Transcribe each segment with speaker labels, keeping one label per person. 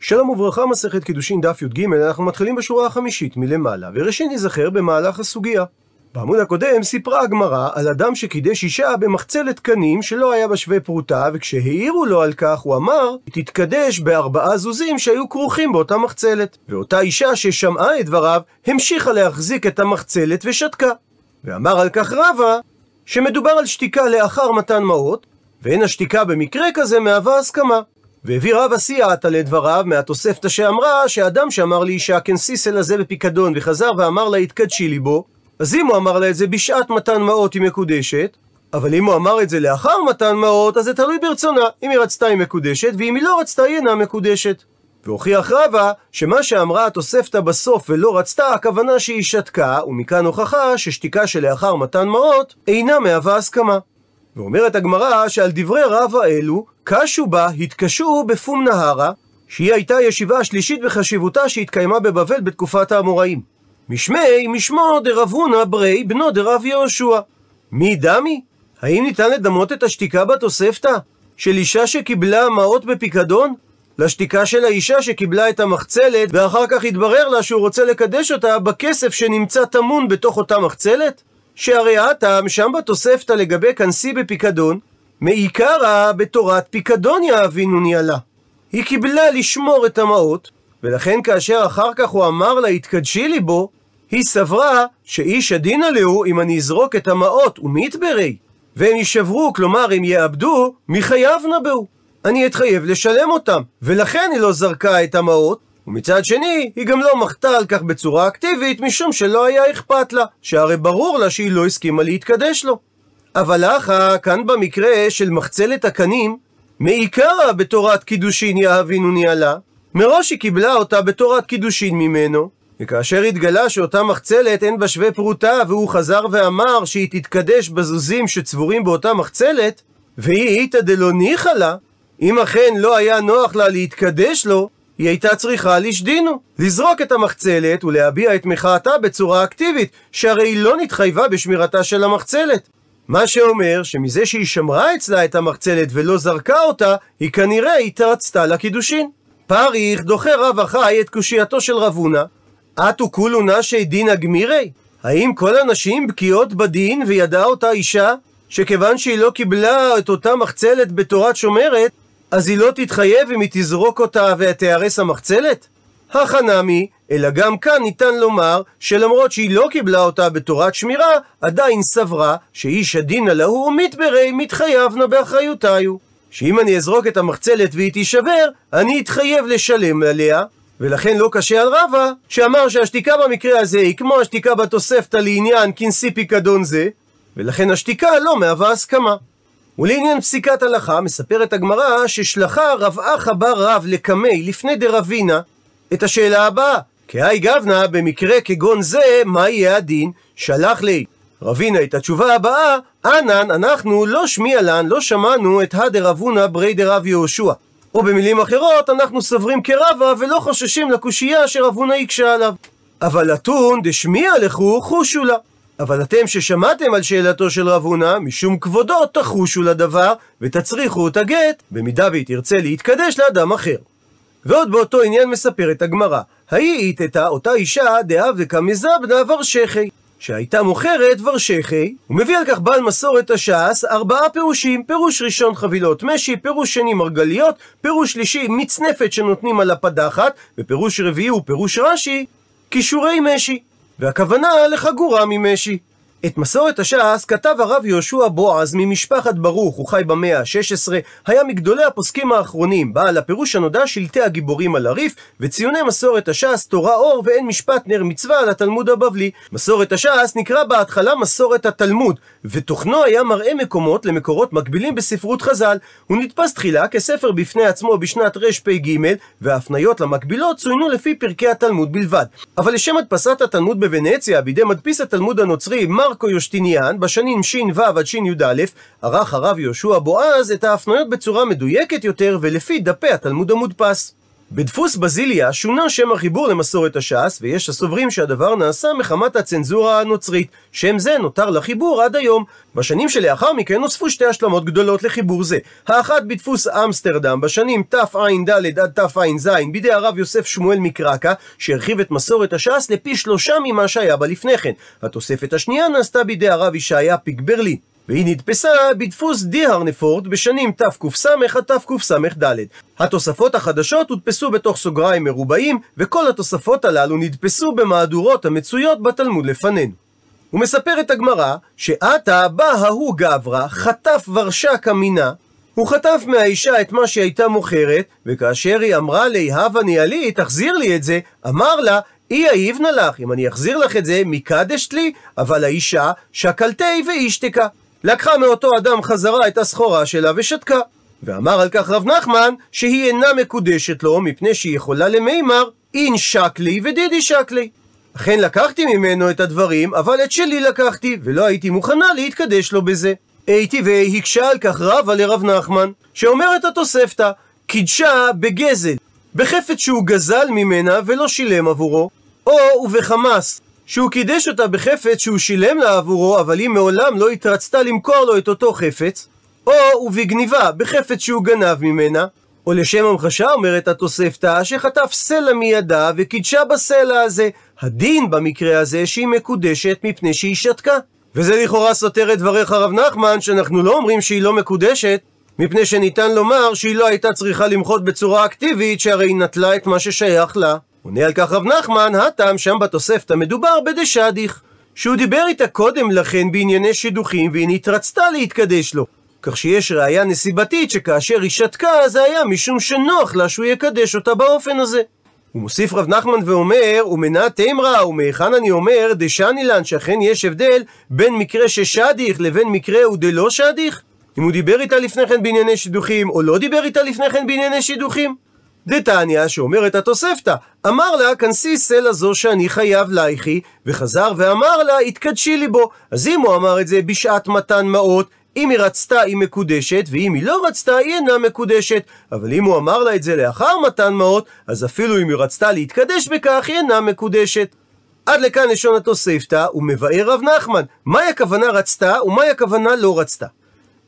Speaker 1: שלום וברכה, מסכת קידושין דף י"ג, אנחנו מתחילים בשורה החמישית מלמעלה, וראשית נזכר במהלך הסוגיה. בעמוד הקודם סיפרה הגמרא על אדם שקידש אישה במחצלת קנים שלא היה בה שווה פרוטה, וכשהעירו לו על כך הוא אמר, היא תתקדש בארבעה זוזים שהיו כרוכים באותה מחצלת. ואותה אישה ששמעה את דבריו, המשיכה להחזיק את המחצלת ושתקה. ואמר על כך רבא, שמדובר על שתיקה לאחר מתן מעות, ואין השתיקה במקרה כזה מהווה הסכמה. והביא רב הסייעתא לדבריו מהתוספתא שאמרה שאדם שאמר לאישה כנסיסל הזה בפיקדון וחזר ואמר לה התקדשי ליבו אז אם הוא אמר לה את זה בשעת מתן מעות היא מקודשת אבל אם הוא אמר את זה לאחר מתן מעות אז זה תלוי ברצונה אם היא רצתה היא מקודשת ואם היא לא רצתה היא אינה מקודשת. והוכיח רבא שמה שאמרה התוספתא בסוף ולא רצתה הכוונה שהיא שתקה ומכאן הוכחה ששתיקה שלאחר מתן מעות אינה מהווה הסכמה. ואומרת הגמרא שעל דברי רבא אלו, קשו בה, התקשו בפום נהרה, שהיא הייתה הישיבה השלישית בחשיבותה שהתקיימה בבבל בתקופת האמוראים. משמי, משמו דרב הונא ברי, בנו דרב יהושע. מי דמי? האם ניתן לדמות את השתיקה בתוספתא? של אישה שקיבלה מעות בפיקדון? לשתיקה של האישה שקיבלה את המחצלת, ואחר כך התברר לה שהוא רוצה לקדש אותה בכסף שנמצא טמון בתוך אותה מחצלת? שהרי הטעם שם בתוספתא לגבי כנסי בפיקדון, מעיקרא בתורת פיקדוניה אבינו ניהלה. היא קיבלה לשמור את המעות, ולכן כאשר אחר כך הוא אמר לה התקדשי לי בו, היא סברה שאיש הדין עליהו אם אני אזרוק את המעות ומתברי, והם יישברו, כלומר הם יאבדו, מי חייבנה בהו. אני אתחייב לשלם אותם, ולכן היא לא זרקה את המעות, ומצד שני, היא גם לא מחתה על כך בצורה אקטיבית, משום שלא היה אכפת לה, שהרי ברור לה שהיא לא הסכימה להתקדש לו. אבל אחא, כאן במקרה של מחצלת הקנים, מעיקרא בתורת קידושין יאהבינו ניהלה, מראש היא קיבלה אותה בתורת קידושין ממנו, וכאשר התגלה שאותה מחצלת אין בה שווה פרוטה, והוא חזר ואמר שהיא תתקדש בזוזים שצבורים באותה מחצלת, והיא איתא דלא ניחא לה, אם אכן לא היה נוח לה להתקדש לו, היא הייתה צריכה לשדינו, לזרוק את המחצלת ולהביע את מחאתה בצורה אקטיבית, שהרי היא לא נתחייבה בשמירתה של המחצלת. מה שאומר שמזה שהיא שמרה אצלה את המחצלת ולא זרקה אותה, היא כנראה התרצתה לקידושין. פריך דוחה רב החי את קושייתו של רב הונא, אטו כולו נשי דינא גמירי? האם כל הנשים בקיאות בדין וידעה אותה אישה שכיוון שהיא לא קיבלה את אותה מחצלת בתורת שומרת, אז היא לא תתחייב אם היא תזרוק אותה ותיהרס המחצלת? החנמי, אלא גם כאן ניתן לומר שלמרות שהיא לא קיבלה אותה בתורת שמירה, עדיין סברה שאיש הדינא להו מתברי מתחייבנה באחריותיו. שאם אני אזרוק את המחצלת והיא תישבר, אני אתחייב לשלם עליה, ולכן לא קשה על רבא, שאמר שהשתיקה במקרה הזה היא כמו השתיקה בתוספתא לעניין כנסי פיקדון זה, ולכן השתיקה לא מהווה הסכמה. ולעניין פסיקת הלכה, מספרת הגמרא ששלחה רב אחא בר רב לקמי לפני דרבינה את השאלה הבאה: כהאי גבנה, במקרה כגון זה, מה יהיה הדין? שלח לי רבינה את התשובה הבאה, אנן, אנחנו לא שמיע לן, לא שמענו את הדרבונה ברי דרב יהושע. או במילים אחרות, אנחנו סוברים כרבה ולא חוששים לקושייה שרבונה הקשה עליו. אבל אתון דשמיע לכו חושו לה. אבל אתם ששמעתם על שאלתו של רב הונא, משום כבודו תחושו לדבר, ותצריכו את הגט, במידה והיא תרצה להתקדש לאדם אחר. ועוד באותו עניין מספרת הגמרא, ההיא איתתה אותה אישה דאבדקה מזבנה ורשכי, שהייתה מוכרת ורשכי, ומביא על כך בעל מסורת הש"ס ארבעה פירושים, פירוש ראשון חבילות משי, פירוש שני מרגליות, פירוש שלישי מצנפת שנותנים על הפדחת, ופירוש רביעי הוא פירוש רש"י, כישורי משי. והכוונה לחגורה ממשי. את מסורת הש"ס כתב הרב יהושע בועז ממשפחת ברוך, הוא חי במאה ה-16, היה מגדולי הפוסקים האחרונים, בעל הפירוש הנודע שלטי הגיבורים על הריף, וציוני מסורת הש"ס תורה אור ואין משפט נר מצווה על התלמוד הבבלי. מסורת הש"ס נקרא בהתחלה מסורת התלמוד, ותוכנו היה מראה מקומות למקורות מקבילים בספרות חז"ל. הוא נתפס תחילה כספר בפני עצמו בשנת רפ"ג, וההפניות למקבילות צוינו לפי פרקי התלמוד בלבד. אבל לשם הדפסת התלמוד בוונציה בידי מדפיס התלמוד הנוצרי מרקו יושטיניאן בשנים ש"ו עד שי"א ערך הרב יהושע בועז את ההפניות בצורה מדויקת יותר ולפי דפי התלמוד המודפס. בדפוס בזיליה שונה שם החיבור למסורת הש"ס, ויש הסוברים שהדבר נעשה מחמת הצנזורה הנוצרית. שם זה נותר לחיבור עד היום. בשנים שלאחר מכן נוספו שתי השלמות גדולות לחיבור זה. האחת בדפוס אמסטרדם בשנים תע"ד עד תע"ז בידי הרב יוסף שמואל מקרקה, שהרחיב את מסורת הש"ס לפי שלושה ממה שהיה בה לפני כן. התוספת השנייה נעשתה בידי הרב ישעיה פיק ברלין. והיא נדפסה בדפוס דיהרנפורט בשנים תקס עד תקס"ד. התוספות החדשות הודפסו בתוך סוגריים מרובעים, וכל התוספות הללו נדפסו במהדורות המצויות בתלמוד לפנינו. ומספרת הגמרא, שעתה בא ההוא גברא, חטף ורשה כמינה, הוא חטף מהאישה את מה שהייתה מוכרת, וכאשר היא אמרה לי, הבה ניאלי, תחזיר לי את זה, אמר לה, אי אהיבנה לך, אם אני אחזיר לך את זה, מקדשת לי, אבל האישה שקלתי ואישתקה. לקחה מאותו אדם חזרה את הסחורה שלה ושתקה. ואמר על כך רב נחמן שהיא אינה מקודשת לו מפני שהיא יכולה למימר אין שקלי ודידי שקלי. אכן לקחתי ממנו את הדברים, אבל את שלי לקחתי, ולא הייתי מוכנה להתקדש לו בזה. הייתי והקשה על כך רבה לרב נחמן, שאומרת התוספתא, קידשה בגזל, בחפץ שהוא גזל ממנה ולא שילם עבורו, או ובחמס, שהוא קידש אותה בחפץ שהוא שילם לה עבורו, אבל היא מעולם לא התרצתה למכור לו את אותו חפץ, או ובגניבה, בחפץ שהוא גנב ממנה, או לשם המחשה אומרת התוספתא, שחטף סלע מידה וקידשה בסלע הזה. הדין במקרה הזה שהיא מקודשת מפני שהיא שתקה. וזה לכאורה סותר את דבריך רב נחמן, שאנחנו לא אומרים שהיא לא מקודשת, מפני שניתן לומר שהיא לא הייתה צריכה למחות בצורה אקטיבית, שהרי היא נטלה את מה ששייך לה. עונה על כך רב נחמן, הטעם שם בתוספתא מדובר בדשדיך, שהוא דיבר איתה קודם לכן בענייני שידוכים והיא נתרצתה להתקדש לו. כך שיש ראיה נסיבתית שכאשר היא שתקה זה היה משום שנוח לה שהוא יקדש אותה באופן הזה. הוא מוסיף רב נחמן ואומר, ומנה תמרה, ומהיכן אני אומר, דשני לן, שאכן יש הבדל בין מקרה ששדיך לבין מקרה ודלא שדיך? אם הוא דיבר איתה לפני כן בענייני שידוכים, או לא דיבר איתה לפני כן בענייני שידוכים? דתניא, שאומרת התוספתא, אמר לה, כנסי סלע זו שאני חייב לייכי, וחזר ואמר לה, התקדשי לי בו. אז אם הוא אמר את זה בשעת מתן מעות, אם היא רצתה היא מקודשת, ואם היא לא רצתה היא אינה מקודשת. אבל אם הוא אמר לה את זה לאחר מתן מעות, אז אפילו אם היא רצתה להתקדש בכך, היא אינה מקודשת. עד לכאן לשון התוספתא, ומבאר רב נחמן, מהי הכוונה רצתה ומהי הכוונה לא רצתה.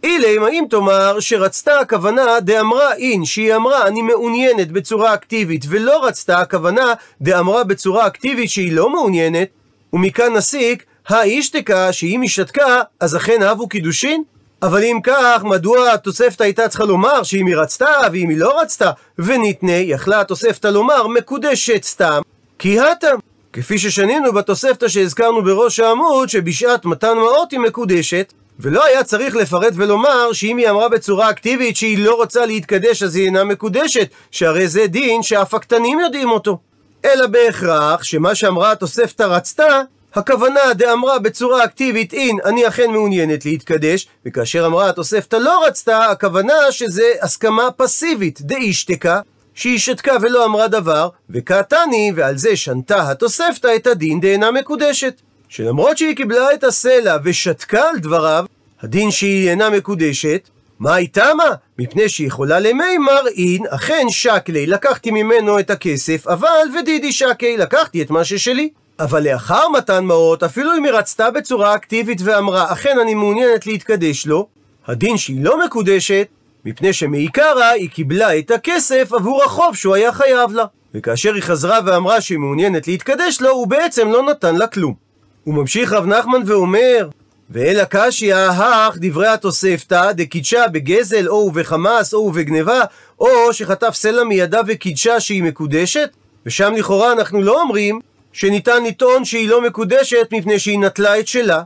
Speaker 1: אילם, האם תאמר שרצתה הכוונה דאמרה אין, שהיא אמרה אני מעוניינת בצורה אקטיבית, ולא רצתה הכוונה דאמרה בצורה אקטיבית שהיא לא מעוניינת, ומכאן נסיק, האישתקה, שאם היא שתקה, אז אכן אהבו קידושין? אבל אם כך, מדוע התוספתא הייתה צריכה לומר שאם היא רצתה ואם היא לא רצתה? וניתנה, יכלה התוספתא לומר מקודשת סתם, כי הטם. כפי ששנינו בתוספתא שהזכרנו בראש העמוד, שבשעת מתן מעות היא מקודשת, ולא היה צריך לפרט ולומר שאם היא אמרה בצורה אקטיבית שהיא לא רוצה להתקדש אז היא אינה מקודשת, שהרי זה דין שאף הקטנים יודעים אותו. אלא בהכרח שמה שאמרה התוספתא רצתה, הכוונה דאמרה בצורה אקטיבית אין אני אכן מעוניינת להתקדש, וכאשר אמרה התוספתא לא רצתה, הכוונה שזה הסכמה פסיבית דאישתקה, שהיא שתקה ולא אמרה דבר, וקעתני, ועל זה שנתה התוספתא את הדין דאינה מקודשת. שלמרות שהיא קיבלה את הסלע ושתקה על דבריו, הדין שהיא אינה מקודשת, מה היא תמה? מפני שהיא יכולה למימר אין, אכן שקלי, לקחתי ממנו את הכסף, אבל ודידי שקי, לקחתי את מה ששלי. אבל לאחר מתן מעות, אפילו אם היא רצתה בצורה אקטיבית ואמרה, אכן אני מעוניינת להתקדש לו, הדין שהיא לא מקודשת, מפני שמעיקרא היא קיבלה את הכסף עבור החוב שהוא היה חייב לה. וכאשר היא חזרה ואמרה שהיא מעוניינת להתקדש לו, הוא בעצם לא נתן לה כלום. וממשיך רב נחמן ואומר, ואל הקשיא הך דברי התוספתא דקידשה בגזל או בחמאס או בגניבה או שחטף סלע מידה וקידשה שהיא מקודשת? ושם לכאורה אנחנו לא אומרים שניתן לטעון שהיא לא מקודשת מפני שהיא נטלה את שלה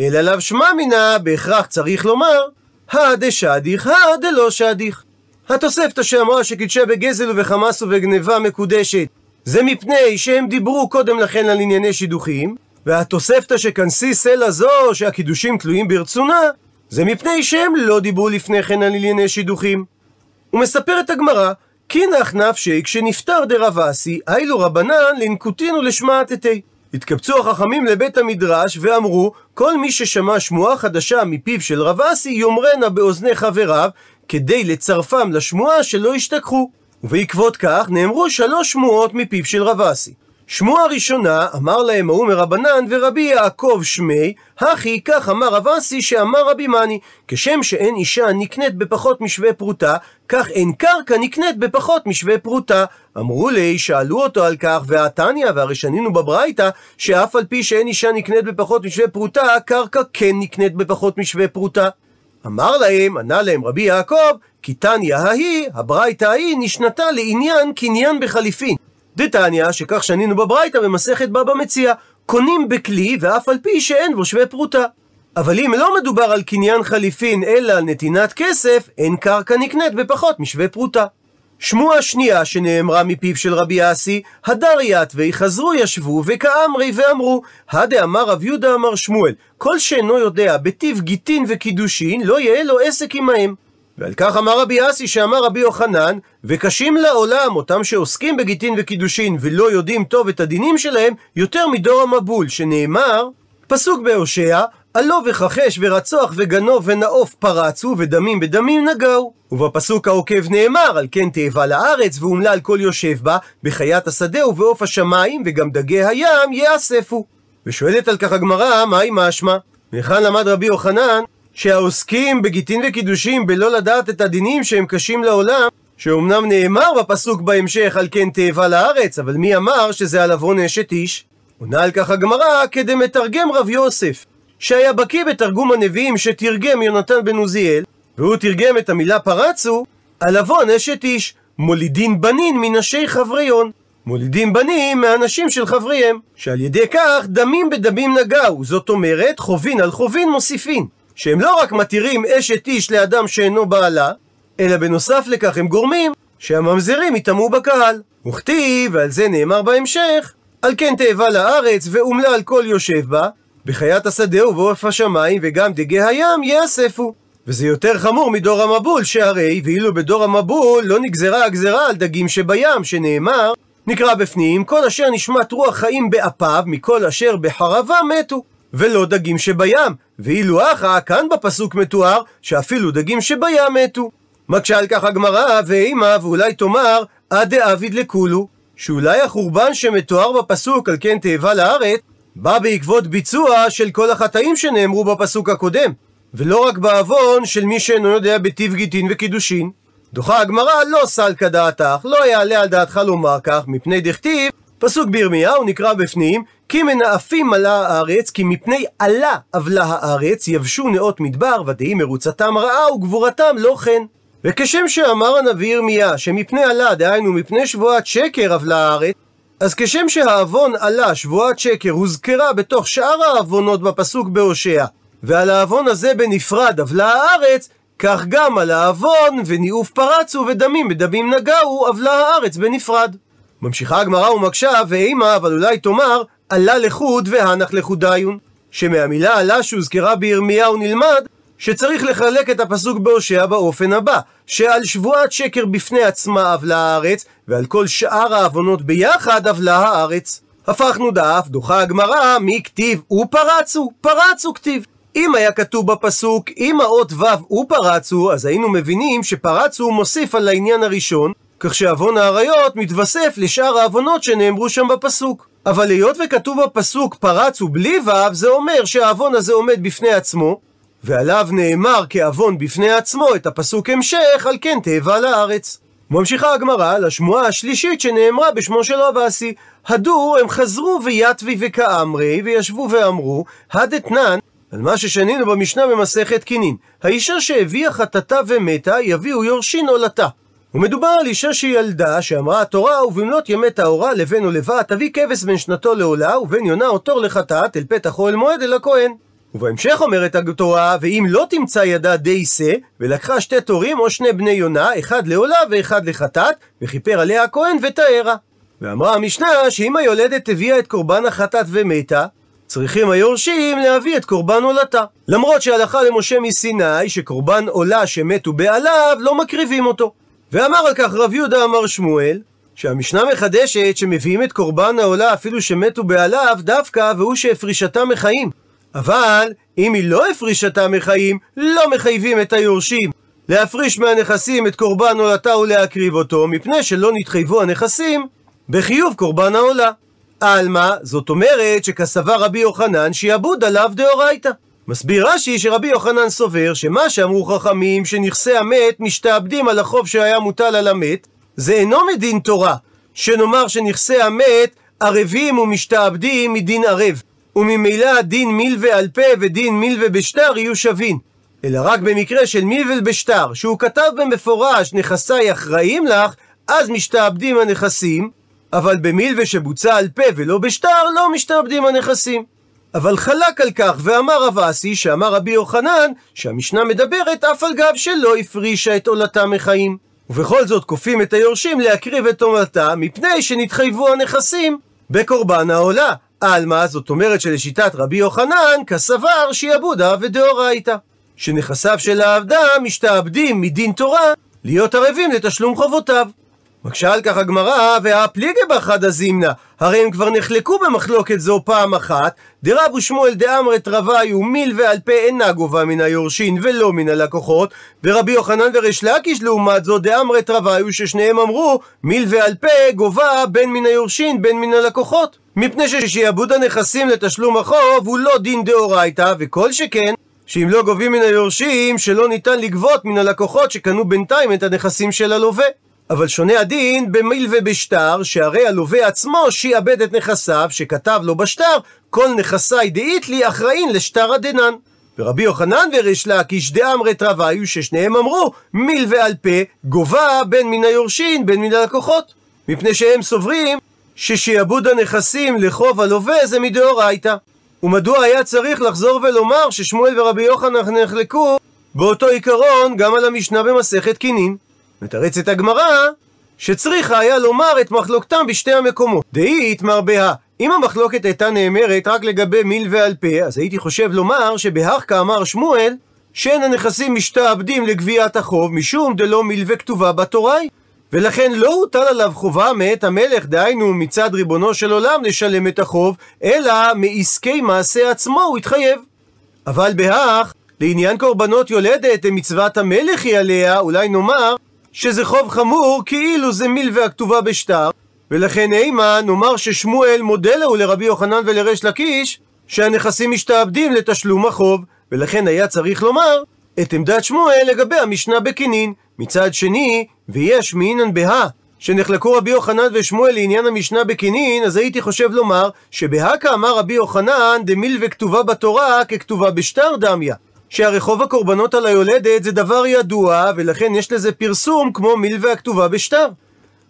Speaker 1: אלא לאו שמע מינה בהכרח צריך לומר הדשדיך הדלא שדיך. התוספתא שאמרה שקידשה בגזל ובחמאס ובגניבה מקודשת זה מפני שהם דיברו קודם לכן על ענייני שידוכים והתוספתא שכנסי סלע זו שהקידושים תלויים ברצונה, זה מפני שהם לא דיברו לפני כן על ענייני שידוכים. ומספרת הגמרא, קינח נפשי כשנפטר דרב אסי, אילו רבנן לנקוטינו לשמעתתי. התקבצו החכמים לבית המדרש ואמרו, כל מי ששמע שמועה חדשה מפיו של רב אסי יאמרנה באוזני חבריו, כדי לצרפם לשמועה שלא ישתכחו. ובעקבות כך נאמרו שלוש שמועות מפיו של רב אסי. שמועה ראשונה, אמר להם ההוא מרבנן ורבי יעקב שמי, הכי כך אמר רב אסי שאמר רבי מני, כשם שאין אישה נקנית בפחות משווה פרוטה, כך אין קרקע נקנית בפחות משווה פרוטה. אמרו לי, שאלו אותו על כך, והתניא, והרי שנינו בברייתא, שאף על פי שאין אישה נקנית בפחות משווה פרוטה, קרקע כן נקנית בפחות משווה פרוטה. אמר להם, ענה להם רבי יעקב, כי תניא ההיא, הברייתא ההיא, נשנתה לעניין קניין בחליפין. דתניא, שכך שנינו בברייתא במסכת בבא מציע, קונים בכלי ואף על פי שאין בו שווה פרוטה. אבל אם לא מדובר על קניין חליפין אלא על נתינת כסף, אין קרקע נקנית בפחות משווה פרוטה. שמועה שנייה שנאמרה מפיו של רבי אסי, הדר יתווי חזרו ישבו וכאמרי ואמרו, הדה אמר רב יהודה אמר שמואל, כל שאינו יודע בטיב גיטין וקידושין, לא יהיה לו עסק עמהם. ועל כך אמר רבי אסי שאמר רבי יוחנן, וקשים לעולם אותם שעוסקים בגיטין וקידושין ולא יודעים טוב את הדינים שלהם, יותר מדור המבול, שנאמר, פסוק בהושע, עלו וכחש ורצוח וגנוב ונאוף פרצו ודמים בדמים נגעו. ובפסוק העוקב נאמר, על כן תאבה לארץ ואומלל כל יושב בה, בחיית השדה ובעוף השמיים, וגם דגי הים יאספו. ושואלת על כך הגמרא, מהי משמע? מהיכן למד רבי יוחנן שהעוסקים בגיטין וקידושים בלא לדעת את הדינים שהם קשים לעולם, שאומנם נאמר בפסוק בהמשך על כן תאבה לארץ, אבל מי אמר שזה על עוון אשת איש? עונה על כך הגמרא כדמתרגם רב יוסף, שהיה בקיא בתרגום הנביאים שתרגם יונתן בן עוזיאל, והוא תרגם את המילה פרצו על עוון אשת איש, מולידין בנין מנשי חבריון. מולידים בנים מהנשים של חבריהם, שעל ידי כך דמים בדמים נגעו, זאת אומרת חובין על חובין מוסיפין. שהם לא רק מתירים אשת איש לאדם שאינו בעלה, אלא בנוסף לכך הם גורמים שהממזרים יטמאו בקהל. וכתיב, ועל זה נאמר בהמשך, על כן תאבה לארץ ואומלל כל יושב בה, בחיית השדה ובעוף השמיים וגם דגי הים יאספו. וזה יותר חמור מדור המבול, שהרי ואילו בדור המבול לא נגזרה הגזרה על דגים שבים, שנאמר, נקרא בפנים, כל אשר נשמת רוח חיים באפיו, מכל אשר בחרבה מתו. ולא דגים שבים, ואילו אחא, כאן בפסוק מתואר, שאפילו דגים שבים מתו. מקשה על כך הגמרא, ואימה, ואולי תאמר, עד דאביד לכולו, שאולי החורבן שמתואר בפסוק על כן תאבה לארץ, בא בעקבות ביצוע של כל החטאים שנאמרו בפסוק הקודם, ולא רק בעוון של מי שאינו יודע בטיב גיטין וקידושין. דוחה הגמרא לא סלקא דעתך, לא יעלה על דעתך לומר כך, מפני דכתיב, פסוק בירמיהו נקרא בפנים, כי מנאפים מלאה הארץ, כי מפני עלה אבלה הארץ, יבשו נאות מדבר, ודהי מרוצתם רעה וגבורתם לא כן. וכשם שאמר הנביא ירמיה, שמפני עלה, דהיינו מפני שבועת שקר אבלה הארץ, אז כשם שהעוון עלה, שבועת שקר, הוזכרה בתוך שאר העוונות בפסוק בהושע, ועל העוון הזה בנפרד אבלה הארץ, כך גם על העוון וניאוף פרצו ודמים בדמים נגעו אבלה הארץ בנפרד. ממשיכה הגמרא ומקשה, ואימה, אבל אולי תאמר, עלה לחוד והנח לחודיון. שמהמילה עלה שהוזכרה בירמיהו נלמד, שצריך לחלק את הפסוק בהושע באופן הבא, שעל שבועת שקר בפני עצמה אבלה הארץ, ועל כל שאר העוונות ביחד אבלה הארץ. הפכנו דף, דוחה הגמרא, מי כתיב ופרצו, פרצו כתיב. אם היה כתוב בפסוק, אם האות ו' ופרצו, אז היינו מבינים שפרצו מוסיף על העניין הראשון, כך שעוון האריות מתווסף לשאר העוונות שנאמרו שם בפסוק. אבל היות וכתוב בפסוק פרצו בלי ו', זה אומר שהעוון הזה עומד בפני עצמו, ועליו נאמר כעוון בפני עצמו את הפסוק המשך, על כן תאבה לארץ. ממשיכה הגמרא לשמועה השלישית שנאמרה בשמו של רב אסי. הדור הם חזרו ויתבי וכאמרי וישבו ואמרו, הדתנן על מה ששנינו במשנה במסכת קינין. האישה שהביאה חטאתה ומתה, יביאו יורשין עולתה. ומדובר על אישה שילדה, שאמרה התורה, ובמלאת ימי טהורה לבן ולבת, תביא כבש בין שנתו לעולה, ובן יונה או תור לחטאת, אל פתח אוהל מועד אל הכהן. ובהמשך אומרת התורה, ואם לא תמצא ידה די שא, ולקחה שתי תורים או שני בני יונה, אחד לעולה ואחד לחטאת, וכיפר עליה הכהן ותארה. ואמרה המשנה שאם היולדת הביאה את קורבן החטאת ומתה, צריכים היורשים להביא את קורבן עולתה. למרות שהלכה למשה מסיני שקורבן עולה שמתו בעליו לא מקריבים אותו. ואמר על כך רב יהודה אמר שמואל, שהמשנה מחדשת שמביאים את קורבן העולה אפילו שמתו בעליו דווקא והוא שהפרישתה מחיים. אבל אם היא לא הפרישתה מחיים, לא מחייבים את היורשים. להפריש מהנכסים את קורבן עולתה ולהקריב אותו, מפני שלא נתחייבו הנכסים בחיוב קורבן העולה. עלמא, זאת אומרת שכסבר רבי יוחנן שיעבוד עליו דאורייתא. מסביר רש"י שרבי יוחנן סובר שמה שאמרו חכמים שנכסי המת משתעבדים על החוב שהיה מוטל על המת, זה אינו מדין תורה, שנאמר שנכסי המת ערבים ומשתעבדים מדין ערב, וממילא דין מילווה על פה ודין מילווה בשטר יהיו שווים. אלא רק במקרה של מילווה בשטר, שהוא כתב במפורש נכסיי אחראים לך, אז משתעבדים הנכסים, אבל במילווה שבוצע על פה ולא בשטר, לא משתעבדים הנכסים. אבל חלק על כך, ואמר רב אסי, שאמר רבי יוחנן, שהמשנה מדברת אף על גב שלא הפרישה את עולתה מחיים. ובכל זאת כופים את היורשים להקריב את עולתה, מפני שנתחייבו הנכסים בקורבן העולה. עלמא, זאת אומרת שלשיטת רבי יוחנן, כסבר שיעבודה ודאורייתא. שנכסיו של האדם משתעבדים מדין תורה להיות ערבים לתשלום חובותיו. מקשה על כך הגמרא, והפליגי בחדא זימנה, הרי הם כבר נחלקו במחלוקת זו פעם אחת, דרב ושמואל דאמרת רביו מיל ועל פה אינה גובה מן היורשין ולא מן הלקוחות, ורבי יוחנן וריש לקיש לעומת זאת דאמרת רביו ששניהם אמרו מיל ועל פה גובה בין מן היורשין בין מן הלקוחות. מפני ששיעבוד הנכסים לתשלום החוב הוא לא דין דאורייתא, וכל שכן שאם לא גובים מן היורשים, שלא ניתן לגבות מן הלקוחות שקנו בינתיים את הנכסים של הלווה. אבל שונה הדין במיל ובשטר, שהרי הלווה עצמו שיעבד את נכסיו, שכתב לו בשטר, כל נכסי דאית לי אחראין לשטר הדנן. ורבי יוחנן וריש לקיש דאמרת רבה היו ששניהם אמרו, מיל ועל פה, גובה בין מן היורשים בין מן הלקוחות. מפני שהם סוברים ששיעבוד הנכסים לחוב הלווה זה מדאורייתא. ומדוע היה צריך לחזור ולומר ששמואל ורבי יוחנן נחלקו באותו עיקרון גם על המשנה במסכת קינין? מתרצת הגמרא שצריכה היה לומר את מחלוקתם בשתי המקומות. דאי יתמר בה. אם המחלוקת הייתה נאמרת רק לגבי מיל ועל פה, אז הייתי חושב לומר שבהך כאמר שמואל, שאין הנכסים משתעבדים לגביית החוב, משום דלא מלווה כתובה בתוראי. ולכן לא הוטל עליו חובה מאת המלך, דהיינו מצד ריבונו של עולם, לשלם את החוב, אלא מעסקי מעשה עצמו הוא התחייב. אבל בהך, לעניין קורבנות יולדת, מצוות המלך היא עליה, אולי נאמר שזה חוב חמור כאילו זה מילווה הכתובה בשטר, ולכן אימה נאמר ששמואל מודה לו לרבי יוחנן ולריש לקיש שהנכסים משתעבדים לתשלום החוב, ולכן היה צריך לומר את עמדת שמואל לגבי המשנה בקינין. מצד שני, ויש מעינן בהא שנחלקו רבי יוחנן ושמואל לעניין המשנה בקינין, אז הייתי חושב לומר שבהא אמר רבי יוחנן דמילווה כתובה בתורה ככתובה בשטר דמיה. שהרי חוב הקורבנות על היולדת זה דבר ידוע, ולכן יש לזה פרסום כמו מילווה הכתובה בשטר.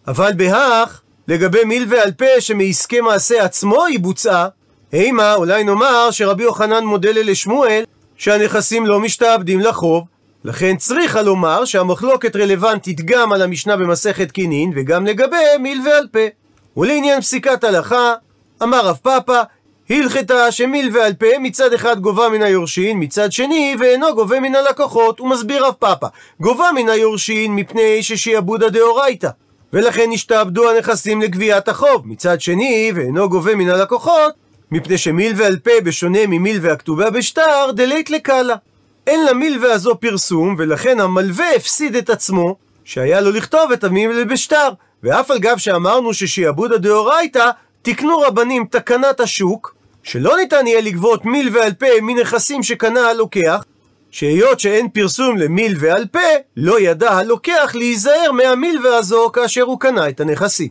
Speaker 1: אבל בהך, לגבי מילווה על פה שמעסקי מעשה עצמו היא בוצעה, אימה, אולי נאמר שרבי יוחנן מודה לשמואל שהנכסים לא משתעבדים לחוב, לכן צריכה לומר שהמחלוקת רלוונטית גם על המשנה במסכת קינין וגם לגבי מילווה על פה. ולעניין פסיקת הלכה, אמר רב פאפא, הלכתה שמיל ועל פה מצד אחד גובה מן היורשין, מצד שני ואינו גובה מן הלקוחות. הוא מסביר רב פאפא, גובה מן היורשין מפני ששיעבודה דאורייתא. ולכן השתעבדו הנכסים לגביית החוב. מצד שני, ואינו גובה מן הלקוחות, מפני שמיל ועל פה בשונה ממיל והכתובה בשטר, דלית לקאלה. אין למילווה הזו פרסום, ולכן המלווה הפסיד את עצמו, שהיה לו לכתוב את המילווה בשטר. ואף על גב שאמרנו ששיעבודה דאורייתא, תקנו רבנים תקנת השוק, שלא ניתן יהיה לגבות מיל ועל פה מנכסים שקנה הלוקח, שהיות שאין פרסום למיל ועל פה, לא ידע הלוקח להיזהר מהמילווה הזו כאשר הוא קנה את הנכסים.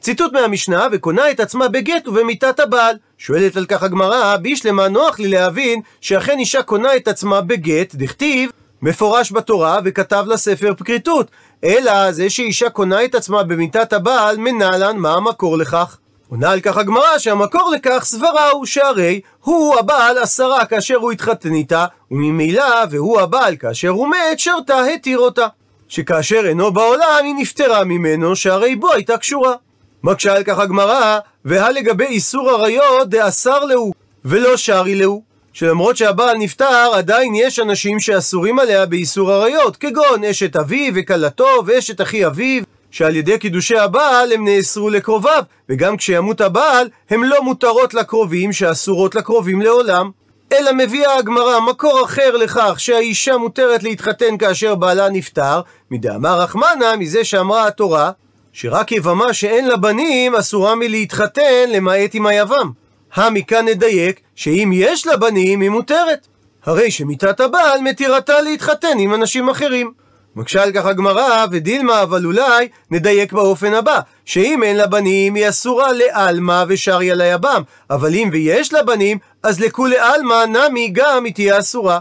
Speaker 1: ציטוט מהמשנה, וקונה את עצמה בגט ובמיתת הבעל. שואלת על כך הגמרא, בישלמה נוח לי להבין שאכן אישה קונה את עצמה בגט, דכתיב, מפורש בתורה, וכתב לה ספר פקריטות. אלא זה שאישה קונה את עצמה במיתת הבעל, מנהלן, מה המקור לכך? עונה על כך הגמרא שהמקור לכך סברה הוא שהרי הוא הבעל עשרה כאשר הוא התחתן איתה, וממילא והוא הבעל כאשר הוא מת, שרתה התיר אותה. שכאשר אינו בעולם היא נפטרה ממנו, שהרי בו הייתה קשורה. מקשה על כך הגמרא, והלגבי איסור עריות דאסר להו, ולא שרי להו. שלמרות שהבעל נפטר, עדיין יש אנשים שאסורים עליה באיסור עריות, כגון אשת אביו וכלתו ואשת אחי אביו, שעל ידי קידושי הבעל הם נאסרו לקרוביו, וגם כשימות הבעל, הן לא מותרות לקרובים שאסורות לקרובים לעולם. אלא מביאה הגמרא מקור אחר לכך שהאישה מותרת להתחתן כאשר בעלה נפטר, מדאמר רחמנה, מזה שאמרה התורה, שרק יבמה שאין לה בנים אסורה מלהתחתן למעט עם היבם. המכאן נדייק שאם יש לה בנים היא מותרת. הרי שמיתת הבעל מתירתה להתחתן עם אנשים אחרים. מקשה על כך הגמרא, ודילמה, אבל אולי נדייק באופן הבא, שאם אין לה בנים, היא אסורה לעלמא ושריה ליבם, אבל אם ויש לה בנים, אז לכולי עלמא נמי גם היא תהיה אסורה.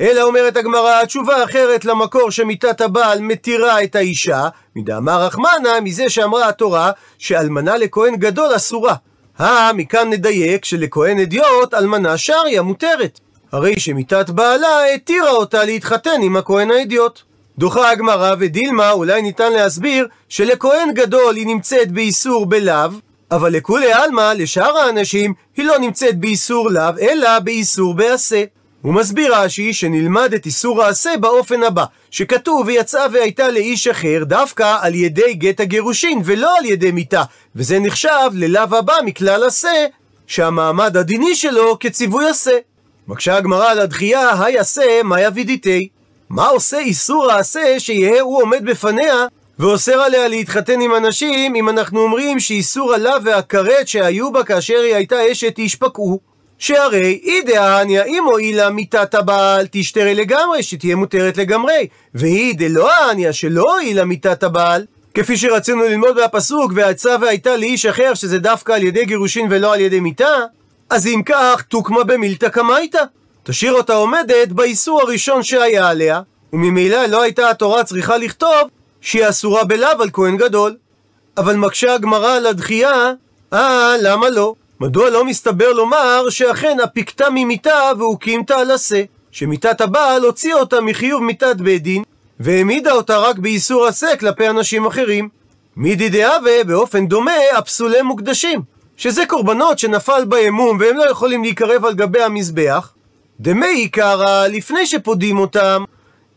Speaker 1: אלא אומרת הגמרא, תשובה אחרת למקור שמיתת הבעל מתירה את האישה, מדאמר רחמנה, מזה שאמרה התורה, שאלמנה לכהן גדול אסורה. אה, מכאן נדייק שלכהן אדיוט אלמנה שריה מותרת. הרי שמיתת בעלה התירה אותה להתחתן עם הכהן האדיוט. דוחה הגמרא ודילמה, אולי ניתן להסביר שלכהן גדול היא נמצאת באיסור בלאו, אבל לכולי עלמא, לשאר האנשים, היא לא נמצאת באיסור לאו, אלא באיסור בעשה. הוא מסביר רש"י שנלמד את איסור העשה באופן הבא, שכתוב ויצאה והייתה לאיש אחר דווקא על ידי גט הגירושין ולא על ידי מיתה, וזה נחשב ללאו הבא מכלל עשה, שהמעמד הדיני שלו כציווי עשה. מקשה הגמרא על הדחייה, היי עשה, מה יבידיתי? מה עושה איסור העשה שיהא הוא עומד בפניה ואוסר עליה להתחתן עם אנשים אם אנחנו אומרים שאיסור הלאו והכרת שהיו בה כאשר היא הייתה אשת איש פקעו? שהרי אי דהניה אם הואילה מיתת הבעל תשתרה לגמרי, שתהיה מותרת לגמרי, והיא דלא העניה שלא הואילה מיתת הבעל, כפי שרצינו ללמוד מהפסוק, והעצה והייתה לאיש אחר, שזה דווקא על ידי גירושין ולא על ידי מיתה, אז אם כך, תוקמה במילתא קמייתא. תשאיר אותה עומדת באיסור הראשון שהיה עליה, וממילא לא הייתה התורה צריכה לכתוב שהיא אסורה בלאו על כהן גדול. אבל מקשה הגמרא על הדחייה, אה, למה לא? מדוע לא מסתבר לומר שאכן הפיקתה ממיתה והוקימתה על עשה? שמיתת הבעל הוציאה אותה מחיוב מיתת בית דין, והעמידה אותה רק באיסור עשה כלפי אנשים אחרים. מידי דהווה באופן דומה הפסולי מוקדשים, שזה קורבנות שנפל בהם מום והם לא יכולים להיקרב על גבי המזבח. דמי עיקרא, לפני שפודים אותם,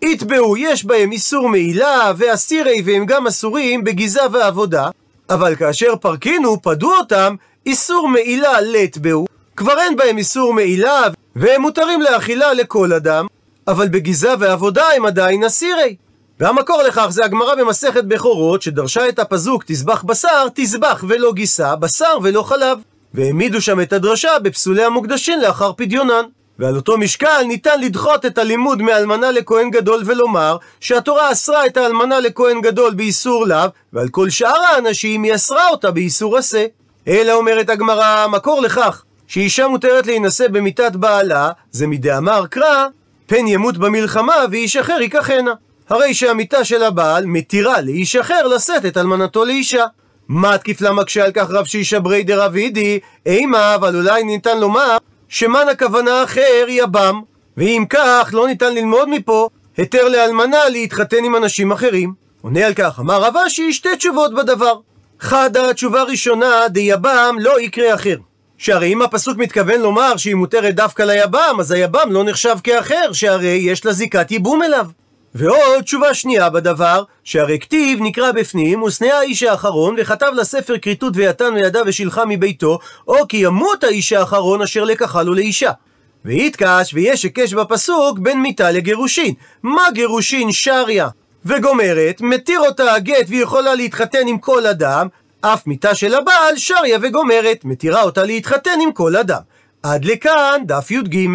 Speaker 1: יתבעו, יש בהם איסור מעילה, ואסירי והם גם אסורים בגיזה ועבודה, אבל כאשר פרקינו, פדו אותם, איסור מעילה לטבעו, כבר אין בהם איסור מעילה, והם מותרים לאכילה לכל אדם, אבל בגיזה ועבודה הם עדיין אסירי. והמקור לכך זה הגמרא במסכת בכורות, שדרשה את הפזוק תזבח בשר, תזבח ולא גיסה, בשר ולא חלב. והעמידו שם את הדרשה בפסולי המוקדשים לאחר פדיונן. ועל אותו משקל ניתן לדחות את הלימוד מאלמנה לכהן גדול ולומר שהתורה אסרה את האלמנה לכהן גדול באיסור לאו, ועל כל שאר האנשים היא אסרה אותה באיסור עשה. אלא אומרת הגמרא, המקור לכך שאישה מותרת להינשא במיתת בעלה, זה מדאמר קרא, פן ימות במלחמה ואיש אחר ייקחנה. הרי שהמיתה של הבעל מתירה לאיש אחר לשאת את אלמנתו לאישה. מה תקיף לה מקשה על כך רב שישה ברי דרבידי? אימה, אבל אולי ניתן לומר שמן הכוונה אחר יבם, ואם כך לא ניתן ללמוד מפה היתר לאלמנה להתחתן עם אנשים אחרים. עונה על כך, אמר רב אשי שתי תשובות בדבר. חדה, תשובה ראשונה, דיבם לא יקרה אחר. שהרי אם הפסוק מתכוון לומר שהיא מותרת דווקא ליבם, אז היבם לא נחשב כאחר, שהרי יש לה זיקת ייבום אליו. ועוד תשובה שנייה בדבר, שהרי כתיב נקרא בפנים, ושנאה האיש האחרון, וכתב לספר כריתות ויתן וידע ושילחה מביתו, או כי ימות האיש האחרון אשר לקחה לו לאישה. ויתקש ויש היקש בפסוק בין מיתה לגירושין. מה גירושין שריה? וגומרת, מתיר אותה הגט והיא יכולה להתחתן עם כל אדם, אף מיתה של הבעל שריה וגומרת, מתירה אותה להתחתן עם כל אדם. עד לכאן דף י"ג.